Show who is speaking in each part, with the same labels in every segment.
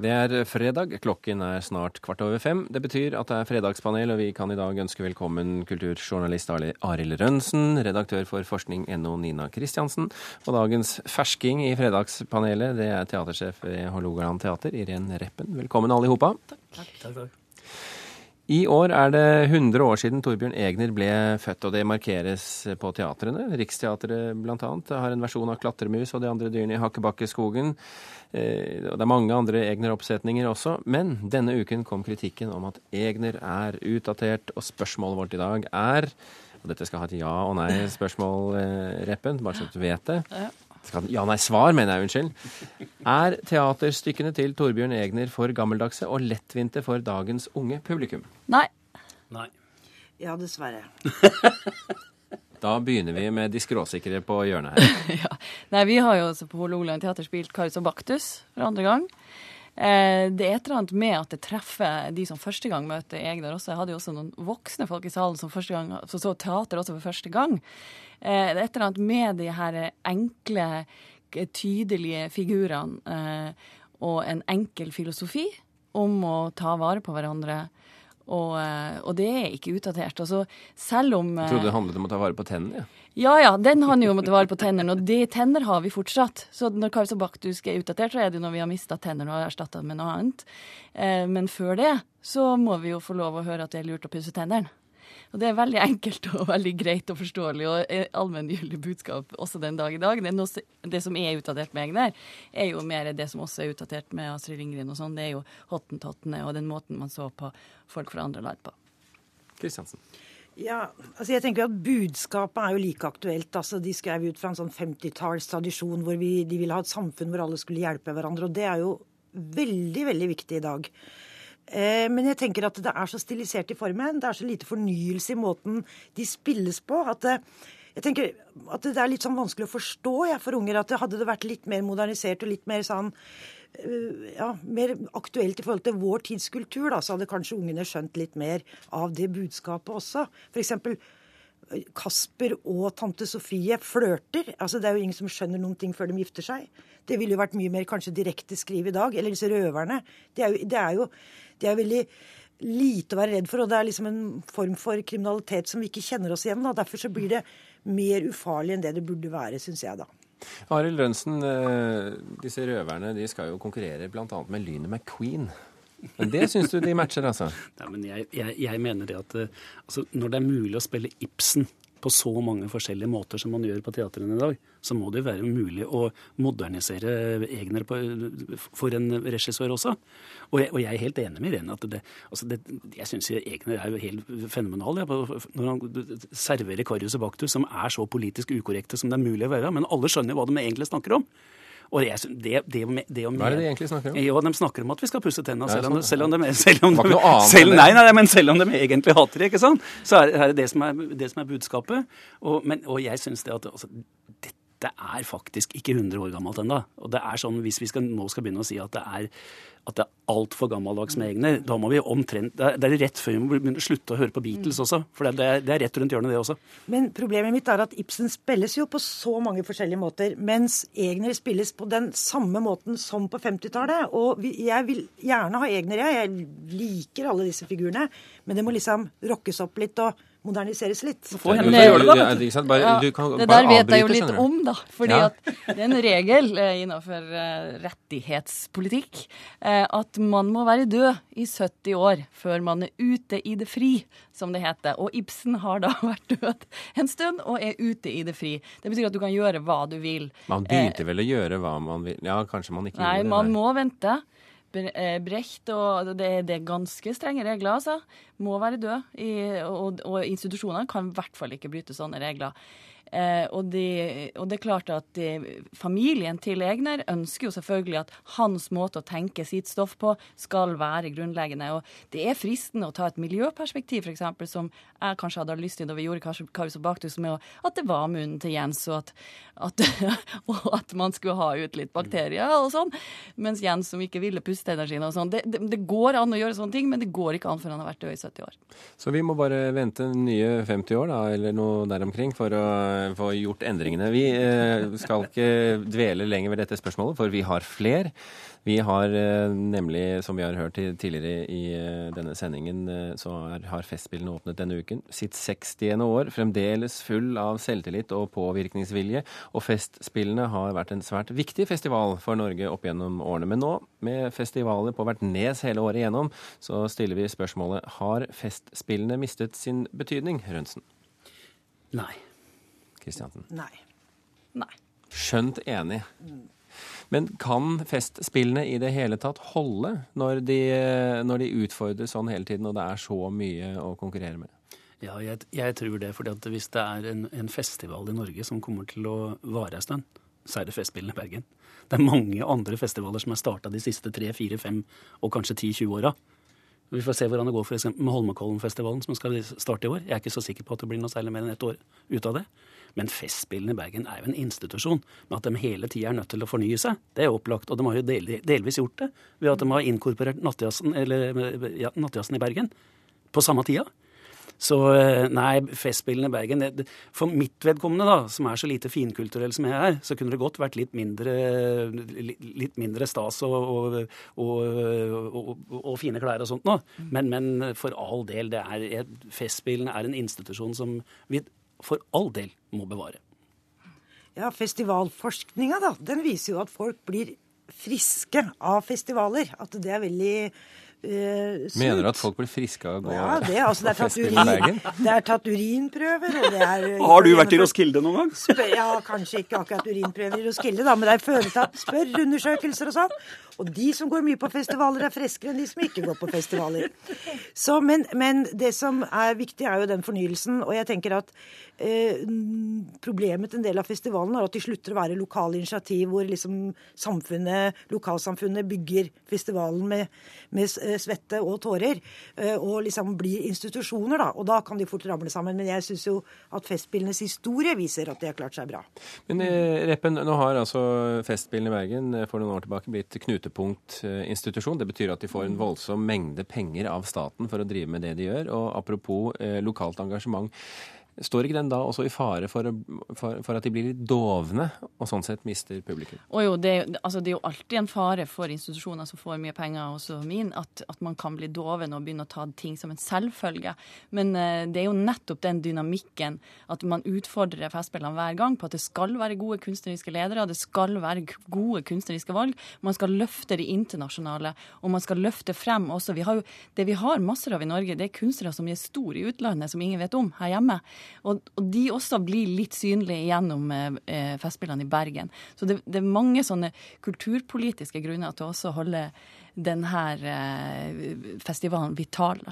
Speaker 1: Det er fredag, klokken er snart kvart over fem. Det betyr at det er fredagspanel, og vi kan i dag ønske velkommen kulturjournalist Arild Rønsen, redaktør for forskning.no Nina Kristiansen, og dagens fersking i fredagspanelet, det er teatersjef ved Hålogaland teater, Irén Reppen. Velkommen alle i hopa.
Speaker 2: Takk. takk, takk.
Speaker 1: I år er det 100 år siden Torbjørn Egner ble født, og det markeres på teatrene. Riksteatret bl.a. har en versjon av Klatremus og de andre dyrene i Hakkebakkeskogen. Eh, det er mange andre Egner-oppsetninger også. Men denne uken kom kritikken om at Egner er utdatert, og spørsmålet vårt i dag er og dette skal ha et ja- og nei-spørsmål, eh, Reppen, bare så du vet det. Ja, nei, svar, mener jeg, unnskyld. Er teaterstykkene til Torbjørn Egner for gammeldagse og lettvinte for dagens unge publikum?
Speaker 3: Nei.
Speaker 2: Nei.
Speaker 4: Ja, dessverre.
Speaker 1: Da begynner vi med de skråsikre på hjørnet her.
Speaker 3: ja. Nei, vi har jo også på Hålogaland teater spilt Karius og Baktus for andre gang. Eh, det er et eller annet med at det treffer de som første gang møter Egner også. Jeg hadde jo også noen voksne folk i salen som gang, som så teater også for første gang. Eh, det er et eller annet med de her enkle, tydelige figurene eh, og en enkel filosofi om å ta vare på hverandre. Og, eh, og, det er ikke utdatert. Altså, selv om
Speaker 1: Jeg trodde det handlet om å ta vare på tennene. Ja.
Speaker 3: Ja ja, den handler jo om å ta vare på tennene, og de tenner har vi fortsatt. Så når Baktus er utdatert, så er det jo når vi har mista tennene og erstatta med noe annet. Eh, men før det så må vi jo få lov å høre at det er lurt å pusse tennene. Og det er veldig enkelt og veldig greit og forståelig og allmenngyldig budskap også den dag i dag. Det, noe, det, som er utdatert med Egner, er jo mer det som også er utdatert med Astrid Lindgren og sånn. Det er jo hottentottene og den måten man så på folk fra andre land på.
Speaker 1: Kristiansen.
Speaker 4: Ja, altså jeg tenker at Budskapet er jo like aktuelt. altså De skrev ut fra en sånn 50-tallstradisjon hvor vi, de ville ha et samfunn hvor alle skulle hjelpe hverandre. og Det er jo veldig, veldig viktig i dag. Eh, men jeg tenker at det er så stilisert i formen, det er så lite fornyelse i måten de spilles på, at det, jeg tenker at det er litt sånn vanskelig å forstå jeg, for unger. At det hadde det vært litt mer modernisert og litt mer sånn eh, ja, mer aktuelt i forhold til vår tids kultur, da, så hadde kanskje ungene skjønt litt mer av det budskapet også. For eksempel Kasper og tante Sofie flørter. Altså, det er jo ingen som skjønner noen ting før de gifter seg. Det ville jo vært mye mer kanskje direkte skriv i dag. Eller disse røverne. Det er jo, det er jo det er veldig lite å være redd for, og det er liksom en form for kriminalitet som vi ikke kjenner oss igjen. Da. Derfor så blir det mer ufarlig enn det det burde være, syns jeg, da.
Speaker 1: Arild Rønsen, eh, disse røverne de skal jo konkurrere bl.a. med Lynet McQueen. Men det syns du de matcher, altså?
Speaker 2: Nei, men jeg, jeg, jeg mener det at eh, altså, når det er mulig å spille Ibsen på så mange forskjellige måter som man gjør på teatrene i dag, så må det jo være mulig å modernisere Egner på, for en regissør også. Og jeg, og jeg, er helt enig med Irene. at det, altså det, Jeg syns Egner er jo helt fenomenal ja, når han serverer Karius og Baktus, som er så politisk ukorrekte som det er mulig å være. Men alle skjønner hva de egentlig snakker om. Og det, det, det, det
Speaker 1: Hva er det de egentlig snakker om?
Speaker 2: Jo, De snakker om at vi skal pusse tennene, selv, om, selv om de, selv om de, selv, nei, nei, men selv om de egentlig hater det. ikke sant? Så er, er det det som er, det som er budskapet. Og, men, og jeg syns det at altså, dette er faktisk ikke 100 år gammelt ennå. Og det er sånn, hvis vi skal, nå skal begynne å si at det er at det er altfor gammeldags med Egner. Da må vi omtrent, Det er rett før vi må begynne å slutte å høre på Beatles også. For det er, det er rett rundt hjørnet, det også.
Speaker 4: Men problemet mitt er at Ibsen spilles jo på så mange forskjellige måter, mens Egner spilles på den samme måten som på 50-tallet. Og jeg vil gjerne ha Egner, jeg. Jeg liker alle disse figurene. Men det må liksom rockes opp litt. og moderniseres litt.
Speaker 3: Få henne det, gjøre det, da. Det, bare, ja, det der vet jeg jo litt om, da. Fordi ja. at det er en regel eh, innenfor eh, rettighetspolitikk eh, at man må være død i 70 år før man er ute i det fri, som det heter. Og Ibsen har da vært død en stund og er ute i det fri. Det betyr at du kan gjøre hva du vil.
Speaker 1: Man begynte vel å gjøre hva man vil? Ja, kanskje man ikke
Speaker 3: Nei,
Speaker 1: gjorde det?
Speaker 3: Nei, man må vente. Eh, Brecht, og det, det, er ganske strenge regler, altså. Må være død. I, og, og institusjoner kan i hvert fall ikke bryte sånne regler. Eh, og, de, og, det er klart at de, familien til Egner ønsker jo selvfølgelig at hans måte å tenke sitt stoff på skal være grunnleggende. Og det er fristende å ta et miljøperspektiv, f.eks., som jeg kanskje hadde lyst til da vi gjorde Karius og Baktus, med at det var munnen til Jens, og at, at, og at, man skulle ha ut litt bakterier og sånn. Mens Jens som ikke ville puste energien og sånn. Det, det, det, går an å gjøre sånne ting, men det går ikke an før han har vært død i 70 år.
Speaker 1: Så vi må bare vente nye 50 år, da, eller noe der omkring, for å få gjort endringene. Vi skal ikke dvele lenger ved dette spørsmålet, for vi har fler. Vi har nemlig, som vi har hørt tidligere i denne sendingen, så har Festspillene åpnet denne uken. Sitt 60. år, fremdeles full av selvtillit og påvirkningsvilje. Og Festspillene har vært en svært viktig festival for Norge opp gjennom årene. Men nå, med festivaler på hvert nes hele året igjennom, så stiller vi spørsmålet har Festspillene mistet sin betydning, Rønsen?
Speaker 2: Nei.
Speaker 1: Kristiansen?
Speaker 4: Nei.
Speaker 3: Nei.
Speaker 1: Skjønt enig. Men kan Festspillene i det hele tatt holde når de, når de utfordres sånn hele tiden, og det er så mye å konkurrere med?
Speaker 2: Ja, jeg, jeg tror det. fordi at hvis det er en, en, festival i Norge som kommer til å vare en stund, så er det Festspillene i Bergen. Det er mange andre festivaler som er starta de siste tre, fire, fem og kanskje ti-tjue åra. Vi får se hvordan det går for med Holmenkollen-festivalen, som skal starte i år. Jeg er ikke så sikker på at det blir noe særlig mer enn ett år ut av det. Men Festspillene i Bergen er jo en institusjon. med at de hele tida er nødt til å fornye seg, det er opplagt. Og de har jo del, delvis gjort det ved at de har inkorporert nattjazzen, ja, i Bergen på samme tida. Så eh, nei, Festspillene i Bergen det, For mitt vedkommende, da, som er så lite finkulturell som jeg er, så kunne det godt vært litt mindre, litt mindre stas og, og, og, og, fine klær og sånt nå. Men, men for all del, det er, Festspillene er en institusjon som vi for all del må bevare.
Speaker 4: Ja, Festivalforskninga da, den viser jo at folk blir friske av festivaler. At det er veldig
Speaker 1: Uh, Mener du at folk blir friske av å gå
Speaker 4: ja, det, altså, det, er tatt urin, det er tatt urinprøver. Og det er,
Speaker 2: Har du vært i Roskilde noen gang?
Speaker 4: Ja, kanskje ikke akkurat urinprøver i Roskilde, da, men det er føretatt spørreundersøkelser og sånn. Og de som går mye på festivaler, er friskere enn de som ikke går på festivaler. Så, men, men, det som er viktig, er jo den fornyelsen. Og jeg tenker at eh, problemet til en del av festivalene er at de slutter å være lokale initiativ hvor liksom samfunnet, lokalsamfunnet bygger festivalen med, med svette og tårer. Eh, og liksom blir institusjoner, da. Og da kan de fort ramle sammen. Men jeg syns jo at Festspillenes historie viser at de har klart seg bra.
Speaker 1: Men eh, Reppen, nå har altså Festspillene i Bergen eh, for noen år tilbake blitt knutepunktinstitusjon. Det betyr at de får en voldsom mengde penger av staten for å drive med det de gjør. Og apropos eh, lokalt engasjement. Står ikke den da også i fare for, for, for, at de blir litt dovne, og sånn sett mister publikum?
Speaker 3: Og jo, det, altså, det, er jo alltid en fare for institusjoner som får mye penger, også min, at, at man kan bli doven og begynne å ta ting som en selvfølge. Men uh, det er jo nettopp den dynamikken at man utfordrer Festspillene hver gang på at det skal være gode kunstneriske ledere, det skal være gode kunstneriske valg. Man skal løfte de internasjonale, og man skal løfte frem også. Vi har jo, det vi har masser av i Norge, det er kunstnere som er store i utlandet, som ingen vet om her hjemme. Og, og, de også blir litt synlige gjennom eh, Festspillene i Bergen. Så det, det, er mange sånne kulturpolitiske grunner til også å holde denne eh, festivalen vital.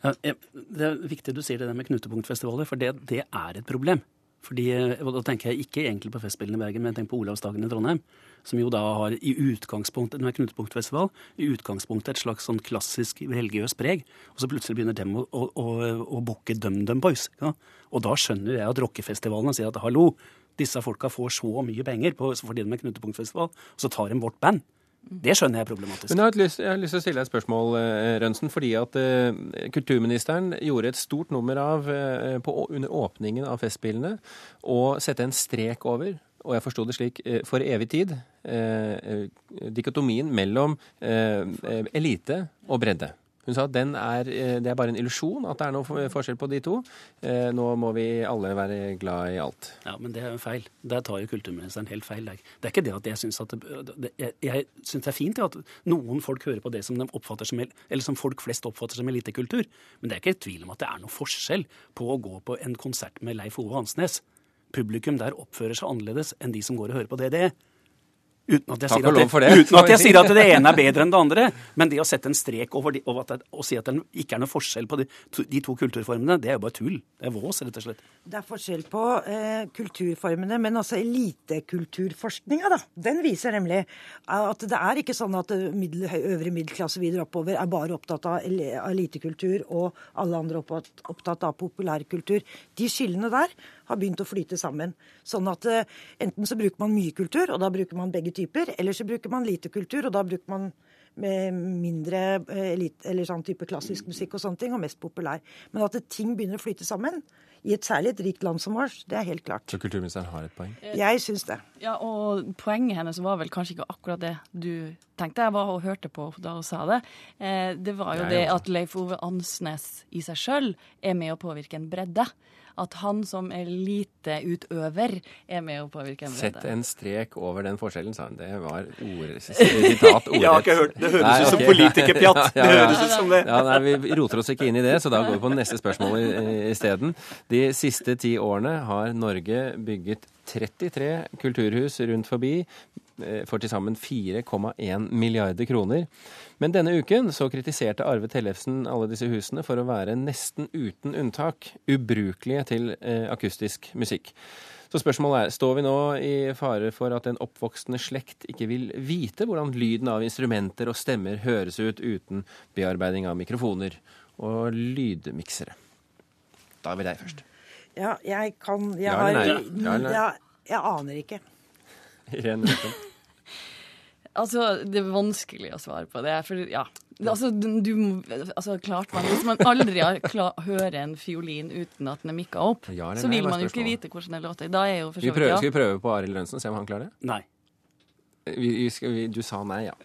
Speaker 2: Ja, det er viktig du sier det med knutepunktfestivaler, for det, det er et problem. Fordi, og Da tenker jeg ikke egentlig på Festspillene i Bergen, men jeg tenker på Olavsdagen i Trondheim. Som jo da har i utgangspunktet den er knutepunktfestival, i utgangspunktet et slags sånn klassisk religiøst preg. Og så plutselig begynner dem å, å, å, å booke DumDum Boys. Ja? Og da skjønner jeg at rockefestivalene sier at hallo, disse folka får så mye penger på, fordi de er knutepunktfestival, og så tar de vårt band. Det skjønner jeg er problematisk.
Speaker 1: Men jeg har, lyst, jeg har lyst til å stille deg et spørsmål, eh, Rønsen. Fordi at eh, kulturministeren gjorde et stort nummer av eh, på, under åpningen av Festspillene å sette en strek over og jeg forsto det slik, for evig tid, eh, dikotomien mellom eh, elite og bredde. Hun sa at er, eh, det er bare en illusjon at det er noe forskjell på de to. Eh, nå må vi alle være glad i alt.
Speaker 2: Ja, men det er jo feil. Der tar jo kulturministeren helt feil. Det er ikke det at jeg syns det, Jeg, syns det er fint at noen folk hører på det som de oppfatter som eller som folk flest oppfatter som elitekultur. Men det er ikke tvil om at det er noe forskjell på å gå på en konsert med Leif Ove Hansnes. Publikum der oppfører seg annerledes enn de som går og hører på DDE. Uten at, jeg sier at, det, uten at jeg sier at det ene er bedre enn det andre. Men det å sette en strek over, de, over det, og si at det ikke er noe forskjell på de de to, kulturformene, det er jo bare tull. Det er vås, rett og slett.
Speaker 4: Det er forskjell på eh, kulturformene, men også elitekulturforskninga, da. Den viser nemlig at det er ikke sånn at middel, øvre middelklasse videre oppover er bare opptatt av elitekultur, og alle andre opptatt, opptatt av populærkultur. De skillene der har begynt å flyte sammen. Sånn at eh, enten så bruker man mye kultur, og da bruker man begge typer, eller så bruker man lite kultur, og da bruker man med mindre eh, elit, eller sånn type klassisk musikk og sånne ting, og mest populær. Men at det, ting begynner å flyte sammen, i et særlig et rikt land som vårt, det er helt klart.
Speaker 1: Så kulturministeren har et poeng?
Speaker 4: Jeg syns det.
Speaker 3: Ja, og poenget hennes var vel kanskje ikke akkurat det du tenkte. Jeg var og hørte på da hun sa det. Eh, det var jo det at Leif Ove Ansnes i seg sjøl er med å påvirke en bredde at han som eliteutøver er med å påvirke bredde.
Speaker 1: Sett en strek over den forskjellen, sa han. Det var ord, sitat ordrett.
Speaker 5: Jeg har ikke hørt Det høres nei, ut som okay. politikerpjatt. Det ja, ja, høres ut som det.
Speaker 1: Ja, nei, Vi roter oss ikke inn i det, så da går vi på neste spørsmål isteden. De siste ti årene har Norge bygget 33 kulturhus rundt forbi for til sammen 4,1 milliarder kroner. Men denne uken så kritiserte Arve Tellefsen alle disse husene for å være nesten uten unntak ubrukelige til eh, akustisk musikk. Så spørsmålet er, står vi nå i fare for at en oppvoksende slekt ikke vil vite hvordan lyden av instrumenter og stemmer høres ut uten bearbeiding av mikrofoner og lydmiksere? Da er vi deg først.
Speaker 4: Ja, jeg kan Jeg har ja, jeg aner ikke.
Speaker 1: Irene
Speaker 3: Altså, det er vanskelig å svare på det. For ja, altså, du, altså klart man, Hvis man aldri har klar, hører en fiolin uten at den er mikka opp, ja, så vil man jo ikke vite hvordan det låter. Da er jo for
Speaker 1: så vidt ja. Skal vi prøve på Arild Rønsen, se om han klarer det?
Speaker 2: Nei.
Speaker 1: Vi, vi, du sa nei, ja.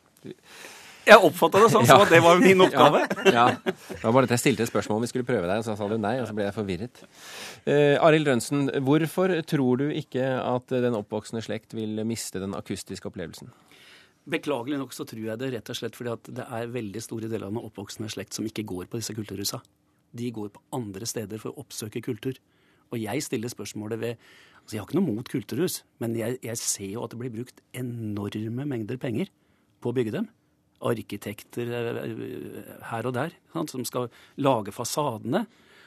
Speaker 5: Jeg oppfatta det sånn, så at det var min oppgave.
Speaker 1: Ja, ja. Det var bare at jeg stilte et spørsmål om vi skulle prøve deg, og så sa du nei, og så ble jeg forvirret. Eh, Arild Rønsen, hvorfor tror du ikke at den oppvoksende slekt vil miste den akustiske opplevelsen?
Speaker 2: Beklagelig nok så tror jeg det rett og slett fordi at det er veldig store deler av den oppvoksende slekt som ikke går på disse kulturhusa. De går på andre steder for å oppsøke kultur. Og jeg stiller spørsmålet ved altså Jeg har ikke noe mot kulturhus, men jeg, jeg ser jo at det blir brukt enorme mengder penger på å bygge dem. Arkitekter eh, eh, her og der som skal lage fasadene.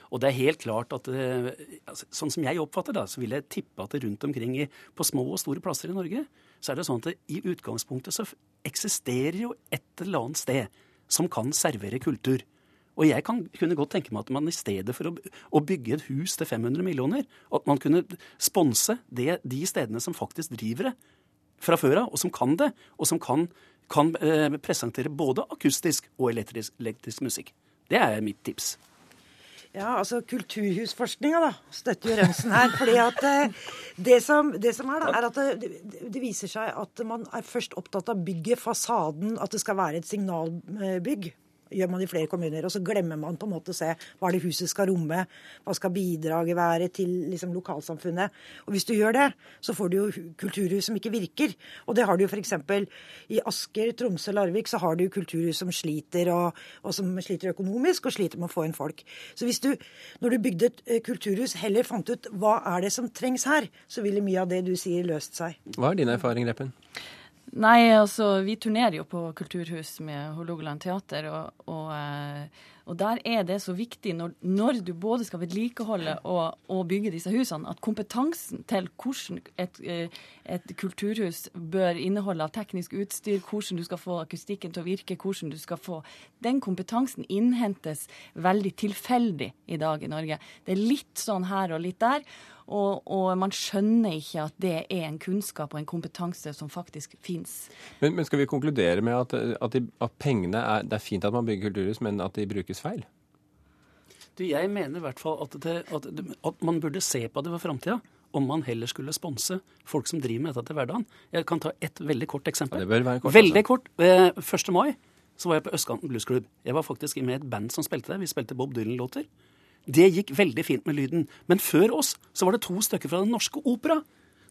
Speaker 2: Og det er helt klart at eh, altså, Sånn som jeg oppfatter det, så vil jeg tippe at det rundt omkring i, på små og store plasser i Norge så er det sånn at det, i utgangspunktet så eksisterer jo et eller annet sted som kan servere kultur. Og jeg kan, kunne godt tenke meg at man i stedet for å, å, bygge et hus til 500 millioner, at man kunne sponse det, de stedene som faktisk driver det fra før av, og som kan det, og som kan, kan eh, presentere både akustisk og elektrisk, elektrisk musikk. Det er mitt tips.
Speaker 4: Ja, altså kulturhusforskninga da, støtter jo Rømsen her. fordi at eh, det som, det som er, da, er at det, det, viser seg at man er først opptatt av bygget, fasaden, at det skal være et signalbygg gjør man i flere kommuner. Og så glemmer man på en måte å se hva det huset skal romme, hva skal bidraget være til liksom, lokalsamfunnet. Og hvis du gjør det, så får du jo kulturhus som ikke virker. Og det har du jo f.eks. i Asker, Tromsø, Larvik, så har du jo kulturhus som sliter, og, og, som sliter økonomisk, og sliter med å få inn folk. Så hvis du, når du bygde et eh, kulturhus, heller fant ut hva er det som trengs her, så ville mye av det du sier, løst seg.
Speaker 1: Hva er din erfaring, Reppen?
Speaker 3: Nei, altså vi turnerer jo på kulturhus med Hålogaland teater, og, og, eh, og, der er det så viktig når, når du både skal vedlikeholde og, og, bygge disse husene, at kompetansen til hvordan et, eh, et, kulturhus bør inneholde av teknisk utstyr, hvordan du skal få akustikken til å virke, hvordan du skal få Den kompetansen innhentes veldig tilfeldig i dag i Norge. Det er litt sånn her og litt der. Og, og, man skjønner ikke at det er en kunnskap og en kompetanse som faktisk fins.
Speaker 1: Men, men, skal vi konkludere med at, at, de, at pengene er, Det er fint at man bygger kulturhus, men at de brukes feil?
Speaker 2: Du, jeg mener i hvert fall at, det, at, at man burde se på det for framtida om man heller skulle sponse folk som driver med dette til hverdagen. Jeg kan ta et veldig kort eksempel.
Speaker 1: Ja, det bør være kort,
Speaker 2: veldig altså. kort. Første 1. mai så var jeg på Østkanten Bluesklubb. Jeg var faktisk med et band som spilte det. Vi spilte Bob Dylan-låter. Det gikk veldig fint med lyden. Men før oss så var det to stykker fra Den Norske Opera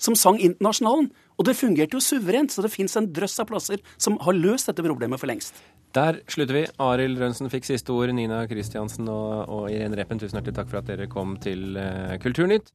Speaker 2: som sang Internasjonalen. Og det fungerte jo suverent, så det fins en drøss av plasser som har løst dette problemet for lengst.
Speaker 1: Der slutter vi. Arild Rønsen fikk siste ord. Nina Kristiansen og, og Irene Reppen, tusen hjertelig takk for at dere kom til uh, Kulturnytt.